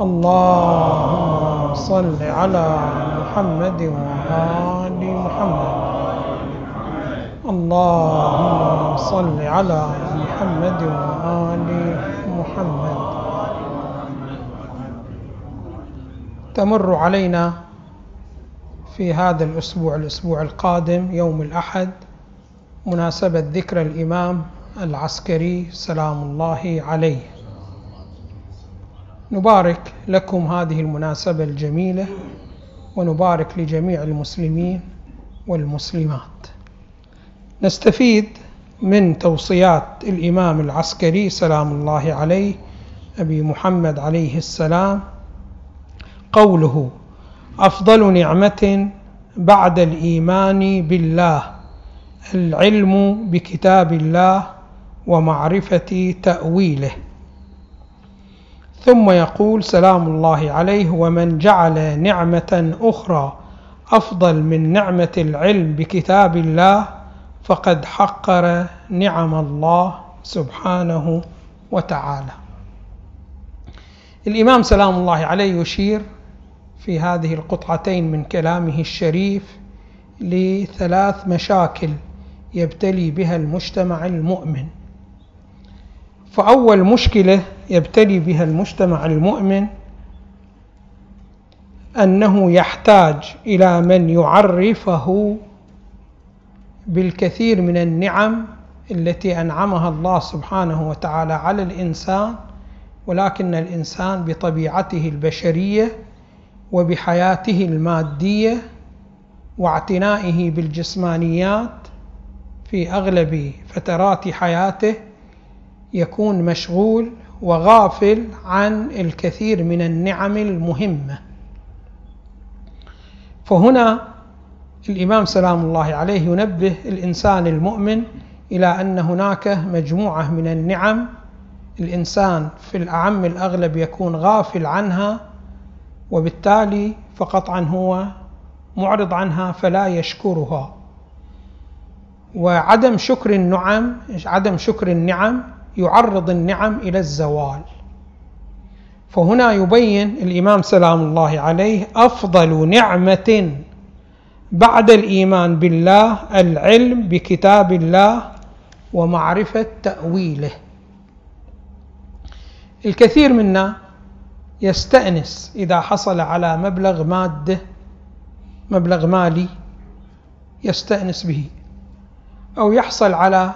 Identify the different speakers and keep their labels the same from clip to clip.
Speaker 1: اللهم صل على محمد وآل محمد. اللهم صل على محمد وآل محمد. تمر علينا في هذا الأسبوع الأسبوع القادم يوم الأحد مناسبة ذكر الإمام العسكري سلام الله عليه. نبارك لكم هذه المناسبة الجميلة ونبارك لجميع المسلمين والمسلمات. نستفيد من توصيات الإمام العسكري سلام الله عليه أبي محمد عليه السلام. قوله أفضل نعمة بعد الإيمان بالله العلم بكتاب الله ومعرفة تأويله. ثم يقول سلام الله عليه ومن جعل نعمة أخرى أفضل من نعمة العلم بكتاب الله فقد حقر نعم الله سبحانه وتعالى. الإمام سلام الله عليه يشير في هذه القطعتين من كلامه الشريف لثلاث مشاكل يبتلي بها المجتمع المؤمن. فأول مشكلة يبتلي بها المجتمع المؤمن أنه يحتاج إلى من يعرفه بالكثير من النعم التي أنعمها الله سبحانه وتعالى على الإنسان ولكن الإنسان بطبيعته البشرية وبحياته المادية واعتنائه بالجسمانيات في أغلب فترات حياته يكون مشغول وغافل عن الكثير من النعم المهمة. فهنا الإمام سلام الله عليه ينبه الإنسان المؤمن إلى أن هناك مجموعة من النعم. الإنسان في الأعم الأغلب يكون غافل عنها وبالتالي فقطعا هو معرض عنها فلا يشكرها. وعدم شكر النعم عدم شكر النعم يعرض النعم إلى الزوال. فهنا يبين الإمام سلام الله عليه أفضل نعمة بعد الإيمان بالله العلم بكتاب الله ومعرفة تأويله. الكثير منا يستأنس إذا حصل على مبلغ مادة مبلغ مالي يستأنس به أو يحصل على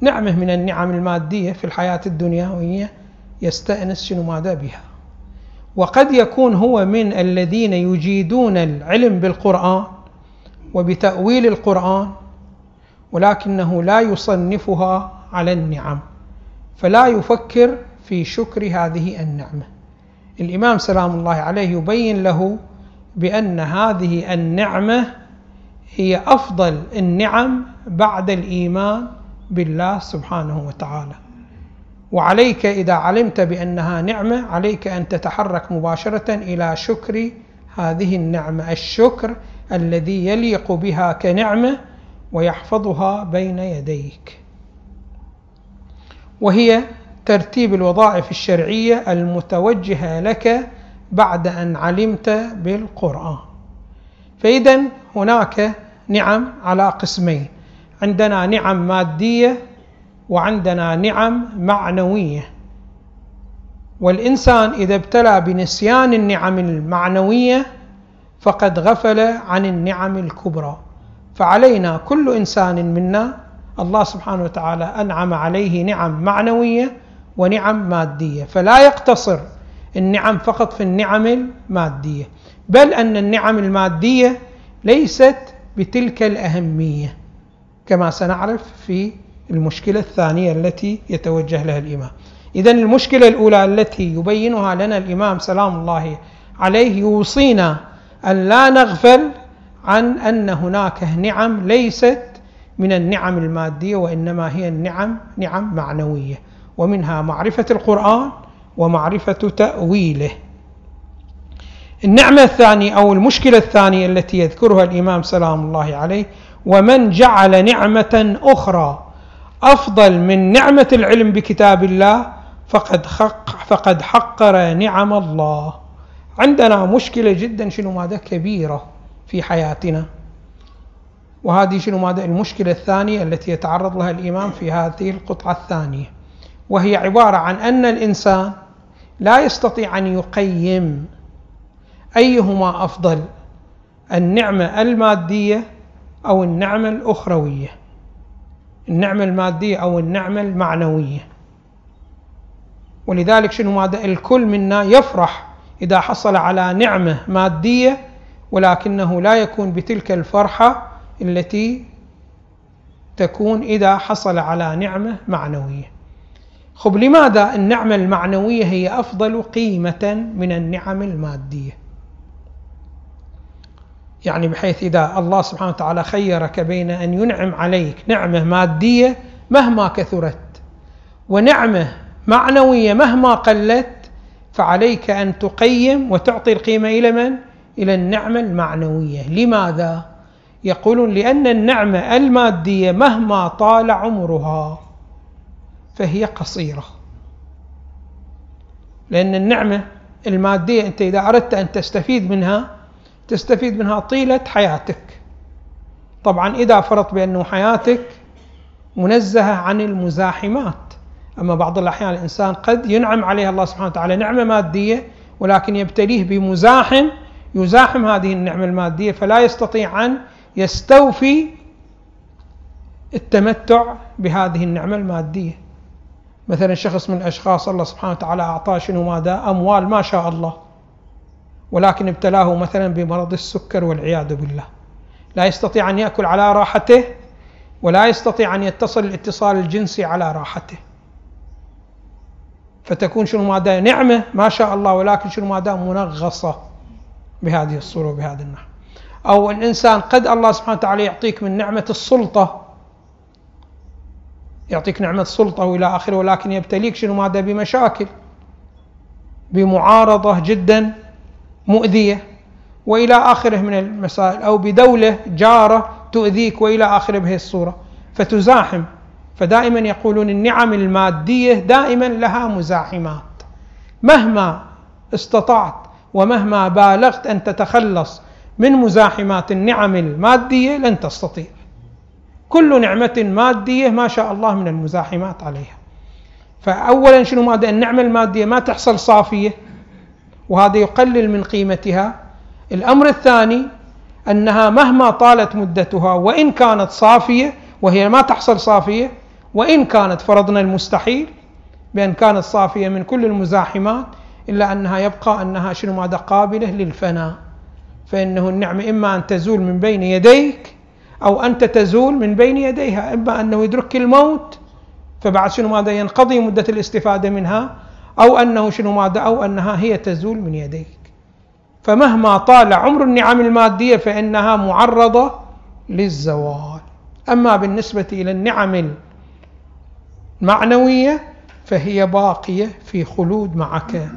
Speaker 1: نعمه من النعم المادية في الحياة الدنيوية يستأنس شنو ماذا بها. وقد يكون هو من الذين يجيدون العلم بالقرآن وبتأويل القرآن ولكنه لا يصنفها على النعم فلا يفكر في شكر هذه النعمة. الإمام سلام الله عليه يبين له بأن هذه النعمة هي أفضل النعم بعد الإيمان بالله سبحانه وتعالى. وعليك إذا علمت بأنها نعمة عليك أن تتحرك مباشرة إلى شكر هذه النعمة. الشكر الذي يليق بها كنعمة ويحفظها بين يديك. وهي ترتيب الوظائف الشرعية المتوجهة لك بعد أن علمت بالقرآن. فاذا هناك نعم على قسمين. عندنا نعم مادية وعندنا نعم معنوية. والإنسان إذا ابتلى بنسيان النعم المعنوية فقد غفل عن النعم الكبرى. فعلينا كل إنسان منا الله سبحانه وتعالى أنعم عليه نعم معنوية ونعم مادية. فلا يقتصر النعم فقط في النعم المادية بل أن النعم المادية ليست بتلك الأهمية. كما سنعرف في المشكلة الثانية التي يتوجه لها الإمام. اذا المشكلة الأولى التي يبينها لنا الإمام سلام الله عليه يوصينا أن لا نغفل عن أن هناك نعم ليست من النعم المادية وإنما هي النعم نعم معنوية ومنها معرفة القرآن ومعرفة تأويله. النعمة الثانية أو المشكلة الثانية التي يذكرها الإمام سلام الله عليه ومن جعل نعمة أخرى أفضل من نعمة العلم بكتاب الله فقد حق فقد حقر نعم الله. عندنا مشكلة جدا شنو ماذا؟ كبيرة في حياتنا. وهذه شنو ماذا؟ المشكلة الثانية التي يتعرض لها الإمام في هذه القطعة الثانية وهي عبارة عن أن الإنسان لا يستطيع أن يقيم أيهما أفضل النعمة المادية أو النعمة الأخروية. النعمة المادية أو النعمة المعنوية. ولذلك شنو ماذا؟ الكل منا يفرح إذا حصل على نعمة مادية ولكنه لا يكون بتلك الفرحة التي تكون إذا حصل على نعمة معنوية. خب لماذا النعمة المعنوية هي أفضل قيمة من النعم المادية؟ يعني بحيث إذا الله سبحانه وتعالى خيرك بين أن ينعم عليك نعمة مادية مهما كثرت ونعمة معنوية مهما قلت فعليك أن تقيم وتعطي القيمة إلى من؟ إلى النعمة المعنوية لماذا؟ يقولون لأن النعمة المادية مهما طال عمرها فهي قصيرة لأن النعمة المادية أنت إذا أردت أن تستفيد منها تستفيد منها طيلة حياتك. طبعا إذا فرضت بأنه حياتك منزهة عن المزاحمات أما بعض الأحيان الإنسان قد ينعم عليه الله سبحانه وتعالى نعمة مادية ولكن يبتليه بمزاحم يزاحم هذه النعمة المادية فلا يستطيع أن يستوفي التمتع بهذه النعمة المادية. مثلا شخص من الأشخاص الله سبحانه وتعالى أعطاه شنو ماذا؟ أموال ما شاء الله. ولكن ابتلاه مثلا بمرض السكر والعياذ بالله. لا يستطيع أن يأكل على راحته ولا يستطيع أن يتصل الاتصال الجنسي على راحته. فتكون شنو ماذا؟ نعمة ما شاء الله ولكن شنو ماذا؟ منغصة بهذه الصورة وبهذا النحو. أو الإنسان قد الله سبحانه وتعالى يعطيك من نعمة السلطة يعطيك نعمة السلطة وإلى آخره ولكن يبتليك شنو ماذا؟ بمشاكل بمعارضة جدا. مؤذية وإلى آخره من المسائل أو بدولة جارة تؤذيك وإلى آخره بهذه الصورة. فتزاحم. فدائما يقولون النعم المادية دائما لها مزاحمات. مهما استطعت ومهما بالغت أن تتخلص من مزاحمات النعم المادية لن تستطيع. كل نعمة مادية ما شاء الله من المزاحمات عليها. فأولا شنو ماذا النعمة المادية ما تحصل صافية. وهذا يقلل من قيمتها. الأمر الثاني أنها مهما طالت مدتها وإن كانت صافية وهي ما تحصل صافية وإن كانت فرضنا المستحيل بأن كانت صافية من كل المزاحمات إلا أنها يبقى أنها شنو ماذا قابلة للفناء. فإنه النعمة إما أن تزول من بين يديك أو أنت تزول من بين يديها إما أنه يدرك الموت فبعد شنو ماذا ينقضي مدة الاستفادة منها؟ أو أنه شنو ماذا أو أنها هي تزول من يديك. فمهما طال عمر النعم المادية فإنها معرضة للزوال. أما بالنسبة إلى النعم المعنوية فهي باقية في خلود معك.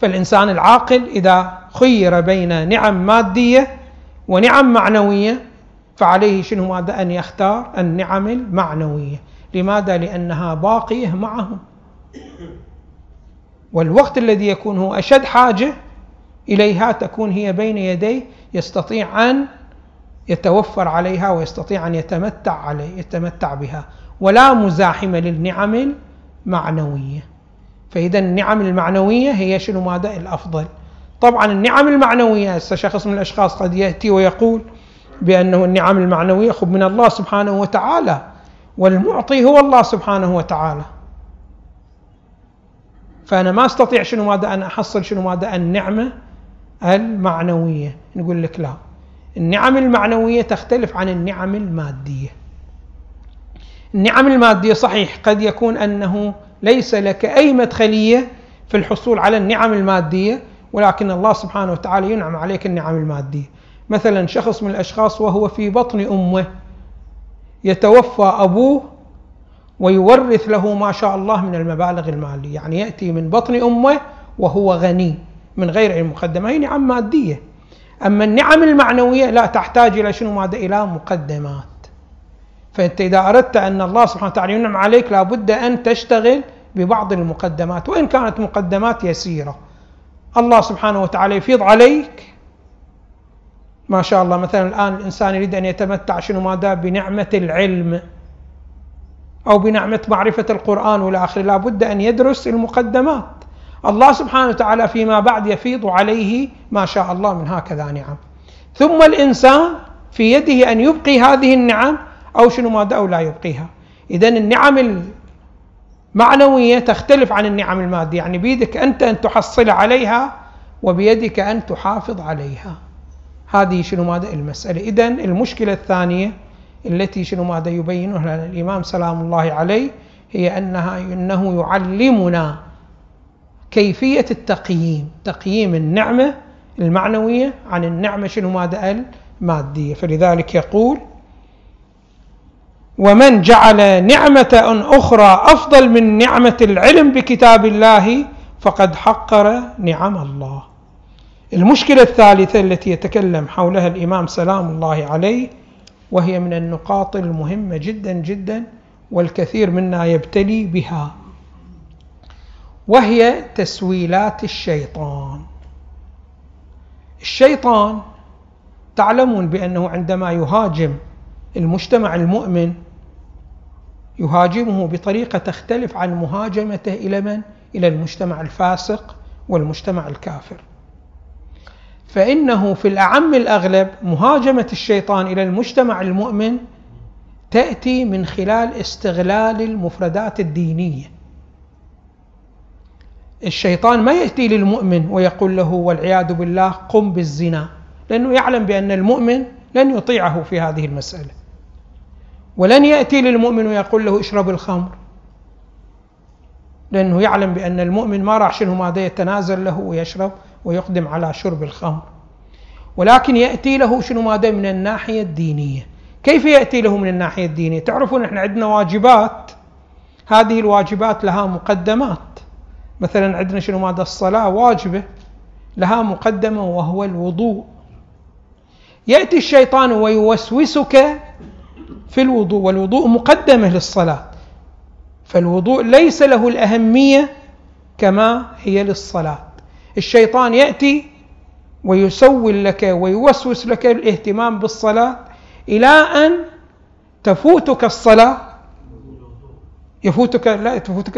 Speaker 1: فالإنسان العاقل إذا خير بين نعم مادية ونعم معنوية فعليه شنو ماذا أن يختار النعم المعنوية. لماذا؟ لأنها باقية معه والوقت الذي يكون هو أشد حاجة إليها تكون هي بين يديه يستطيع أن يتوفر عليها ويستطيع أن يتمتع عليه يتمتع بها. ولا مزاحمة للنعم المعنوية. فإذا النعم المعنوية هي شنو؟ ماذا؟ الأفضل. طبعا النعم المعنوية هسه شخص من الأشخاص قد يأتي ويقول بأنه النعم المعنوية خب من الله سبحانه وتعالى والمعطي هو الله سبحانه وتعالى. فأنا ما أستطيع شنو ماذا أن أحصل شنو ماذا النعمة المعنوية. نقول لك لا. النعم المعنوية تختلف عن النعم المادية. النعم المادية صحيح قد يكون أنه ليس لك أي مدخلية في الحصول على النعم المادية ولكن الله سبحانه وتعالى ينعم عليك النعم المادية. مثلا شخص من الأشخاص وهو في بطن أمه يتوفى أبوه ويورث له ما شاء الله من المبالغ المالية. يعني يأتي من بطن أمه وهو غني من غير أي مقدمة. هي نعم مادية. أما النعم المعنوية لا تحتاج إلى شنو ماذا إلى مقدمات. فأنت إذا أردت أن الله سبحانه وتعالى ينعم عليك لابد أن تشتغل ببعض المقدمات. وإن كانت مقدمات يسيرة الله سبحانه وتعالى يفيض عليك. ما شاء الله مثلا الآن الإنسان يريد أن يتمتع شنو ماذا بنعمة العلم. أو بنعمة معرفة القرآن والى آخره لا بد أن يدرس المقدمات. الله سبحانه وتعالى فيما بعد يفيض عليه ما شاء الله من هكذا نعم. ثم الإنسان في يده أن يبقي هذه النعم أو شنو ماذا أو لا يبقيها. إذا النعم المعنوية تختلف عن النعم المادية. يعني بيدك أنت أن تحصل عليها وبيدك أن تحافظ عليها. هذه شنو ماذا المسألة. إذا المشكلة الثانية التي شنو ماذا يبينها الإمام سلام الله عليه هي أنها أنه يعلمنا كيفية التقييم تقييم النعمة المعنوية عن النعمة شنو ماذا المادية فلذلك يقول ومن جعل نعمة أخرى أفضل من نعمة العلم بكتاب الله فقد حقر نعم الله. المشكلة الثالثة التي يتكلم حولها الإمام سلام الله عليه وهي من النقاط المهمة جدا جدا والكثير منا يبتلي بها. وهي تسويلات الشيطان. الشيطان تعلمون بأنه عندما يهاجم المجتمع المؤمن يهاجمه بطريقة تختلف عن مهاجمته إلى من؟ إلى المجتمع الفاسق والمجتمع الكافر. فإنه في الأعم الأغلب مهاجمة الشيطان إلى المجتمع المؤمن تأتي من خلال استغلال المفردات الدينية. الشيطان ما يأتي للمؤمن ويقول له والعياذ بالله قم بالزنا لأنه يعلم بأن المؤمن لن يطيعه في هذه المسألة. ولن يأتي للمؤمن ويقول له اشرب الخمر لأنه يعلم بأن المؤمن ما راح شنو ماذا يتنازل له ويشرب. ويقدم على شرب الخمر. ولكن يأتي له شنو ماذا من الناحية الدينية. كيف يأتي له من الناحية الدينية؟ تعرفون إحنا عندنا واجبات. هذه الواجبات لها مقدمات. مثلا عندنا شنو ماذا الصلاة واجبة. لها مقدمة وهو الوضوء. يأتي الشيطان ويوسوسك في الوضوء والوضوء مقدمة للصلاة. فالوضوء ليس له الأهمية كما هي للصلاة. الشيطان يأتي ويسول لك ويوسوس لك الاهتمام بالصلاة إلى أن تفوتك الصلاة. يفوتك لا تفوتك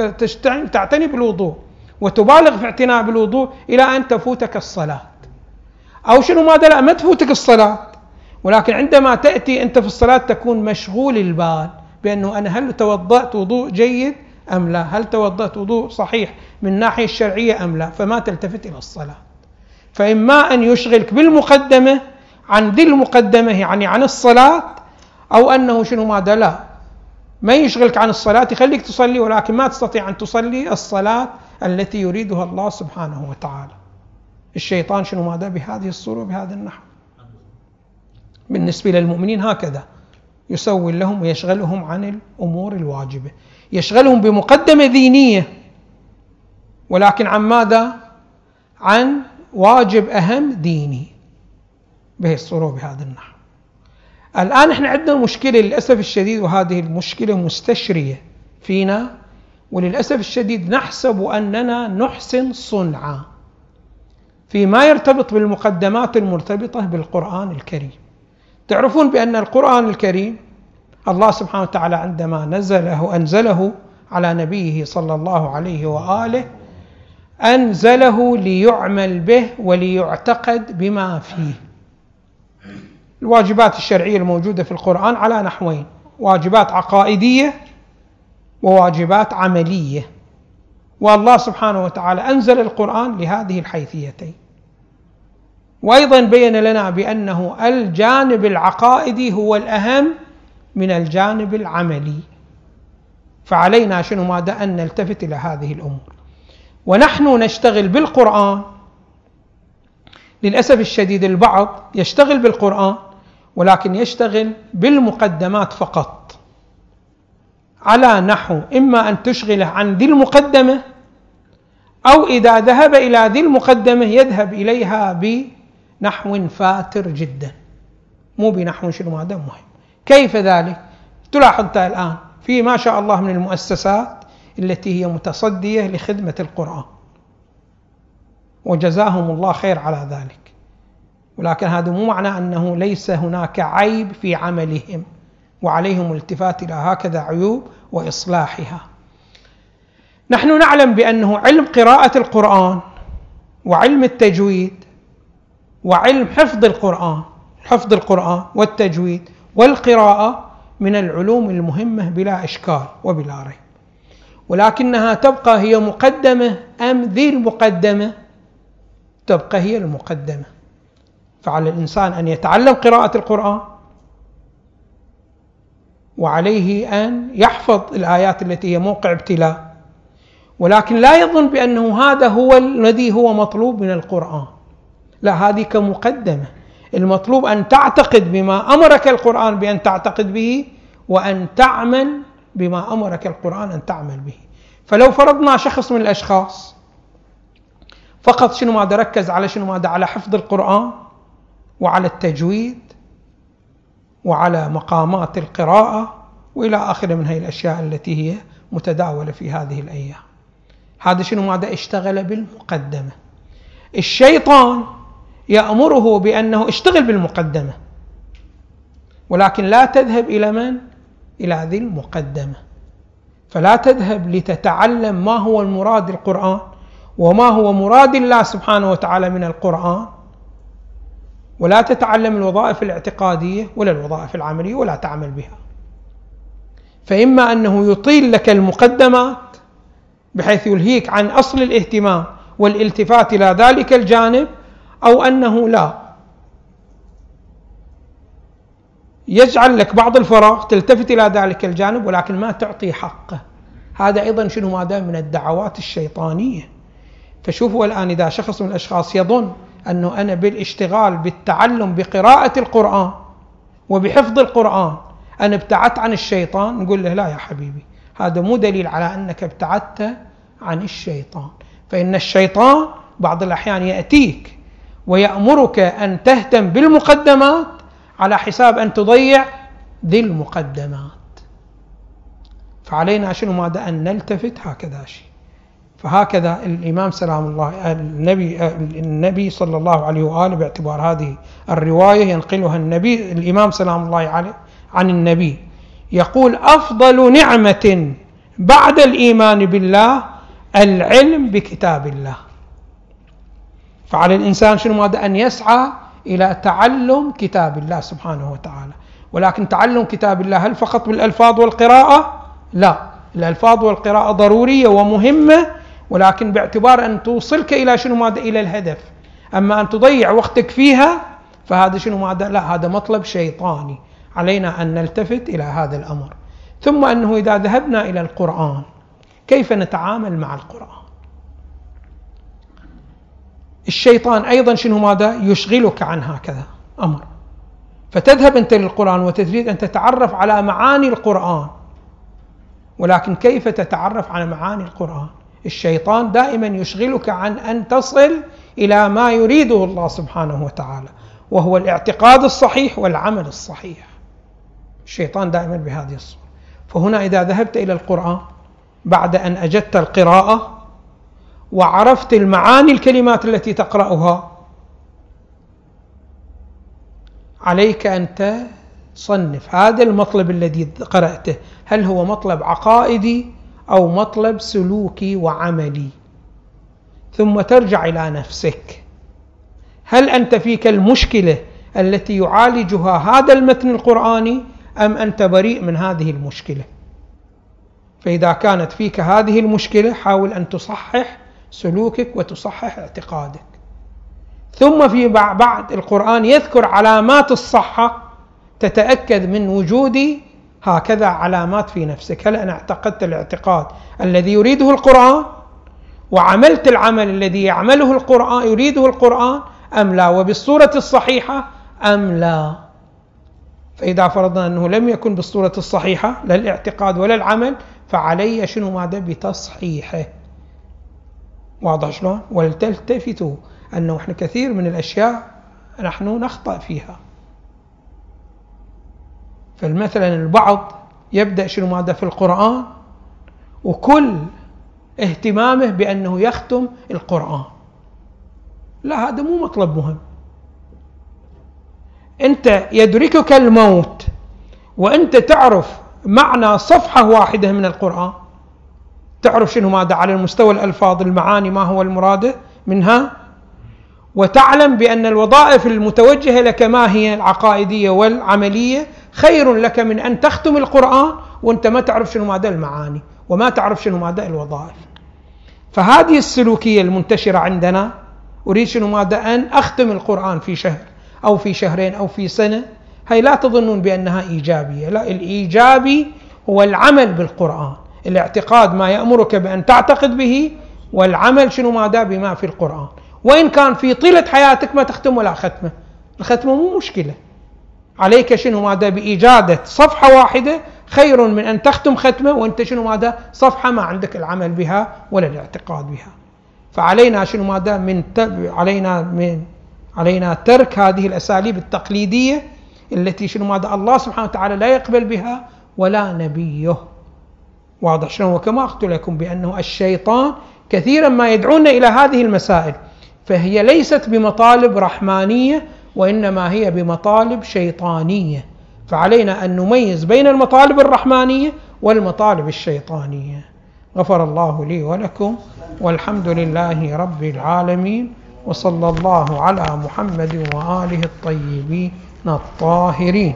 Speaker 1: تعتني بالوضوء وتبالغ في اعتناء بالوضوء إلى أن تفوتك الصلاة. أو شنو ماذا لا ما تفوتك الصلاة. ولكن عندما تأتي أنت في الصلاة تكون مشغول البال بأنه أنا هل توضأت وضوء جيد؟ أم لا؟ هل توضأت وضوء صحيح من الناحية الشرعية أم لا؟ فما تلتفت إلى الصلاة. فإما أن يشغلك بالمقدمة عن ذي المقدمة يعني عن الصلاة أو أنه شنو ماذا لا. ما يشغلك عن الصلاة يخليك تصلي ولكن ما تستطيع أن تصلي الصلاة التي يريدها الله سبحانه وتعالى. الشيطان شنو ماذا بهذه الصورة بهذا النحو. بالنسبة للمؤمنين هكذا. يسول لهم ويشغلهم عن الأمور الواجبة. يشغلهم بمقدمة دينية ولكن عن ماذا؟ عن واجب أهم ديني. به الصورة بهذا النحو. الآن إحنا عندنا مشكلة للأسف الشديد وهذه المشكلة مستشرية فينا. وللأسف الشديد نحسب أننا نحسن صنعا فيما يرتبط بالمقدمات المرتبطة بالقرآن الكريم. تعرفون بأن القرآن الكريم الله سبحانه وتعالى عندما نزله أنزله على نبيه صلى الله عليه وآله أنزله ليعمل به وليعتقد بما فيه. الواجبات الشرعية الموجودة في القرآن على نحوين واجبات عقائدية وواجبات عملية. والله سبحانه وتعالى أنزل القرآن لهذه الحيثيتين. وأيضا بين لنا بأنه الجانب العقائدي هو الأهم من الجانب العملي. فعلينا شنو ماذا؟ أن نلتفت إلى هذه الأمور. ونحن نشتغل بالقرآن. للأسف الشديد البعض يشتغل بالقرآن ولكن يشتغل بالمقدمات فقط. على نحو إما أن تشغله عن ذي المقدمة أو إذا ذهب إلى ذي المقدمة يذهب إليها بنحو فاتر جدا. مو بنحو شنو هذا مهم. كيف ذلك؟ تلاحظ الآن في ما شاء الله من المؤسسات التي هي متصدية لخدمة القرآن. وجزاهم الله خير على ذلك. ولكن هذا مو معنى أنه ليس هناك عيب في عملهم. وعليهم الالتفات إلى هكذا عيوب وإصلاحها. نحن نعلم بأنه علم قراءة القرآن وعلم التجويد وعلم حفظ القرآن حفظ القرآن والتجويد والقراءة من العلوم المهمة بلا إشكال وبلا ريب. ولكنها تبقى هي مقدمة أم ذي المقدمة؟ تبقى هي المقدمة. فعلى الإنسان أن يتعلم قراءة القرآن وعليه أن يحفظ الآيات التي هي موقع ابتلاء. ولكن لا يظن بأنه هذا هو الذي هو مطلوب من القرآن. لا هذه كمقدمة. المطلوب أن تعتقد بما أمرك القرآن بأن تعتقد به وأن تعمل بما أمرك القرآن أن تعمل به. فلو فرضنا شخص من الأشخاص فقط شنو ماذا ركز على شنو ماذا؟ على حفظ القرآن وعلى التجويد وعلى مقامات القراءة وإلى آخره من هذه الأشياء التي هي متداولة في هذه الأيام. هذا شنو ماذا؟ اشتغل بالمقدمة. الشيطان يأمره بأنه اشتغل بالمقدمة. ولكن لا تذهب إلى من؟ إلى ذي المقدمة. فلا تذهب لتتعلم ما هو المراد القرآن وما هو مراد الله سبحانه وتعالى من القرآن. ولا تتعلم الوظائف الاعتقادية ولا الوظائف العملية ولا تعمل بها. فإما أنه يطيل لك المقدمات بحيث يلهيك عن أصل الاهتمام والالتفات إلى ذلك الجانب أو أنه لا. يجعل لك بعض الفراغ تلتفت إلى ذلك الجانب ولكن ما تعطي حقه. هذا أيضا شنو ماذا من الدعوات الشيطانية. فشوفوا الآن إذا شخص من الأشخاص يظن أنه أنا بالاشتغال بالتعلم بقراءة القرآن وبحفظ القرآن أنا ابتعدت عن الشيطان نقول له لا يا حبيبي هذا مو دليل على أنك ابتعدت عن الشيطان. فإن الشيطان بعض الأحيان يأتيك ويأمرك أن تهتم بالمقدمات على حساب أن تضيع ذي المقدمات. فعلينا شنو ماذا؟ أن نلتفت هكذا شيء. فهكذا الإمام سلام الله النبي النبي صلى الله عليه وآله باعتبار هذه الرواية ينقلها النبي الإمام سلام الله عليه عن النبي. يقول أفضل نعمة بعد الإيمان بالله العلم بكتاب الله. فعلى الإنسان شنو ماذا أن يسعى إلى تعلم كتاب الله سبحانه وتعالى. ولكن تعلم كتاب الله هل فقط بالألفاظ والقراءة؟ لا. الألفاظ والقراءة ضرورية ومهمة ولكن باعتبار أن توصلك إلى شنو ماذا إلى الهدف. أما أن تضيع وقتك فيها فهذا شنو ماذا لا هذا مطلب شيطاني. علينا أن نلتفت إلى هذا الأمر. ثم أنه إذا ذهبنا إلى القرآن كيف نتعامل مع القرآن؟ الشيطان أيضا شنو ماذا؟ يشغلك عن هكذا أمر. فتذهب أنت للقرآن وتريد أن تتعرف على معاني القرآن. ولكن كيف تتعرف على معاني القرآن؟ الشيطان دائما يشغلك عن أن تصل إلى ما يريده الله سبحانه وتعالى وهو الاعتقاد الصحيح والعمل الصحيح. الشيطان دائما بهذه الصورة. فهنا إذا ذهبت إلى القرآن بعد أن أجدت القراءة وعرفت المعاني الكلمات التي تقرأها. عليك أن تصنف هذا المطلب الذي قرأته. هل هو مطلب عقائدي أو مطلب سلوكي وعملي؟ ثم ترجع إلى نفسك. هل أنت فيك المشكلة التي يعالجها هذا المتن القرآني أم أنت بريء من هذه المشكلة؟ فإذا كانت فيك هذه المشكلة حاول أن تصحح سلوكك وتصحح اعتقادك. ثم في بعد القرآن يذكر علامات الصحة تتأكد من وجود هكذا علامات في نفسك. هل أنا اعتقدت الاعتقاد الذي يريده القرآن؟ وعملت العمل الذي يعمله القرآن يريده القرآن أم لا؟ وبالصورة الصحيحة أم لا؟ فإذا فرضنا أنه لم يكن بالصورة الصحيحة لا الاعتقاد ولا العمل فعلي شنو ماذا؟ بتصحيحه. واضح شلون؟ ولتلتفتوا أنه إحنا كثير من الأشياء نحن نخطأ فيها. فمثلا البعض يبدأ شنو ماذا في القرآن؟ وكل اهتمامه بأنه يختم القرآن. لا هذا مو مطلب مهم. أنت يدركك الموت وأنت تعرف معنى صفحة واحدة من القرآن. تعرف شنو ماذا على المستوى الألفاظ المعاني ما هو المراد منها؟ وتعلم بأن الوظائف المتوجهة لك ما هي؟ العقائدية والعملية. خير لك من أن تختم القرآن وأنت ما تعرف شنو ماذا المعاني وما تعرف شنو ماذا الوظائف. فهذه السلوكية المنتشرة عندنا أريد شنو ماذا؟ أن أختم القرآن في شهر أو في شهرين أو في سنة. هي لا تظنون بأنها إيجابية. لا الإيجابي هو العمل بالقرآن. الاعتقاد ما يأمرك بأن تعتقد به والعمل شنو ماذا بما في القرآن. وإن كان في طيلة حياتك ما تختم ولا ختمة. الختمة مو مشكلة. عليك شنو ماذا بإيجادة صفحة واحدة خير من أن تختم ختمة وأنت شنو ماذا؟ صفحة ما عندك العمل بها ولا الاعتقاد بها. فعلينا شنو ماذا من علينا من علينا ترك هذه الأساليب التقليدية التي شنو ماذا الله سبحانه وتعالى لا يقبل بها ولا نبيه. واضح شنو وكما قلت لكم بأنه الشيطان كثيرا ما يدعونا إلى هذه المسائل فهي ليست بمطالب رحمانية وإنما هي بمطالب شيطانية. فعلينا أن نميز بين المطالب الرحمانية والمطالب الشيطانية. غفر الله لي ولكم والحمد لله رب العالمين وصلى الله على محمد وآله الطيبين الطاهرين.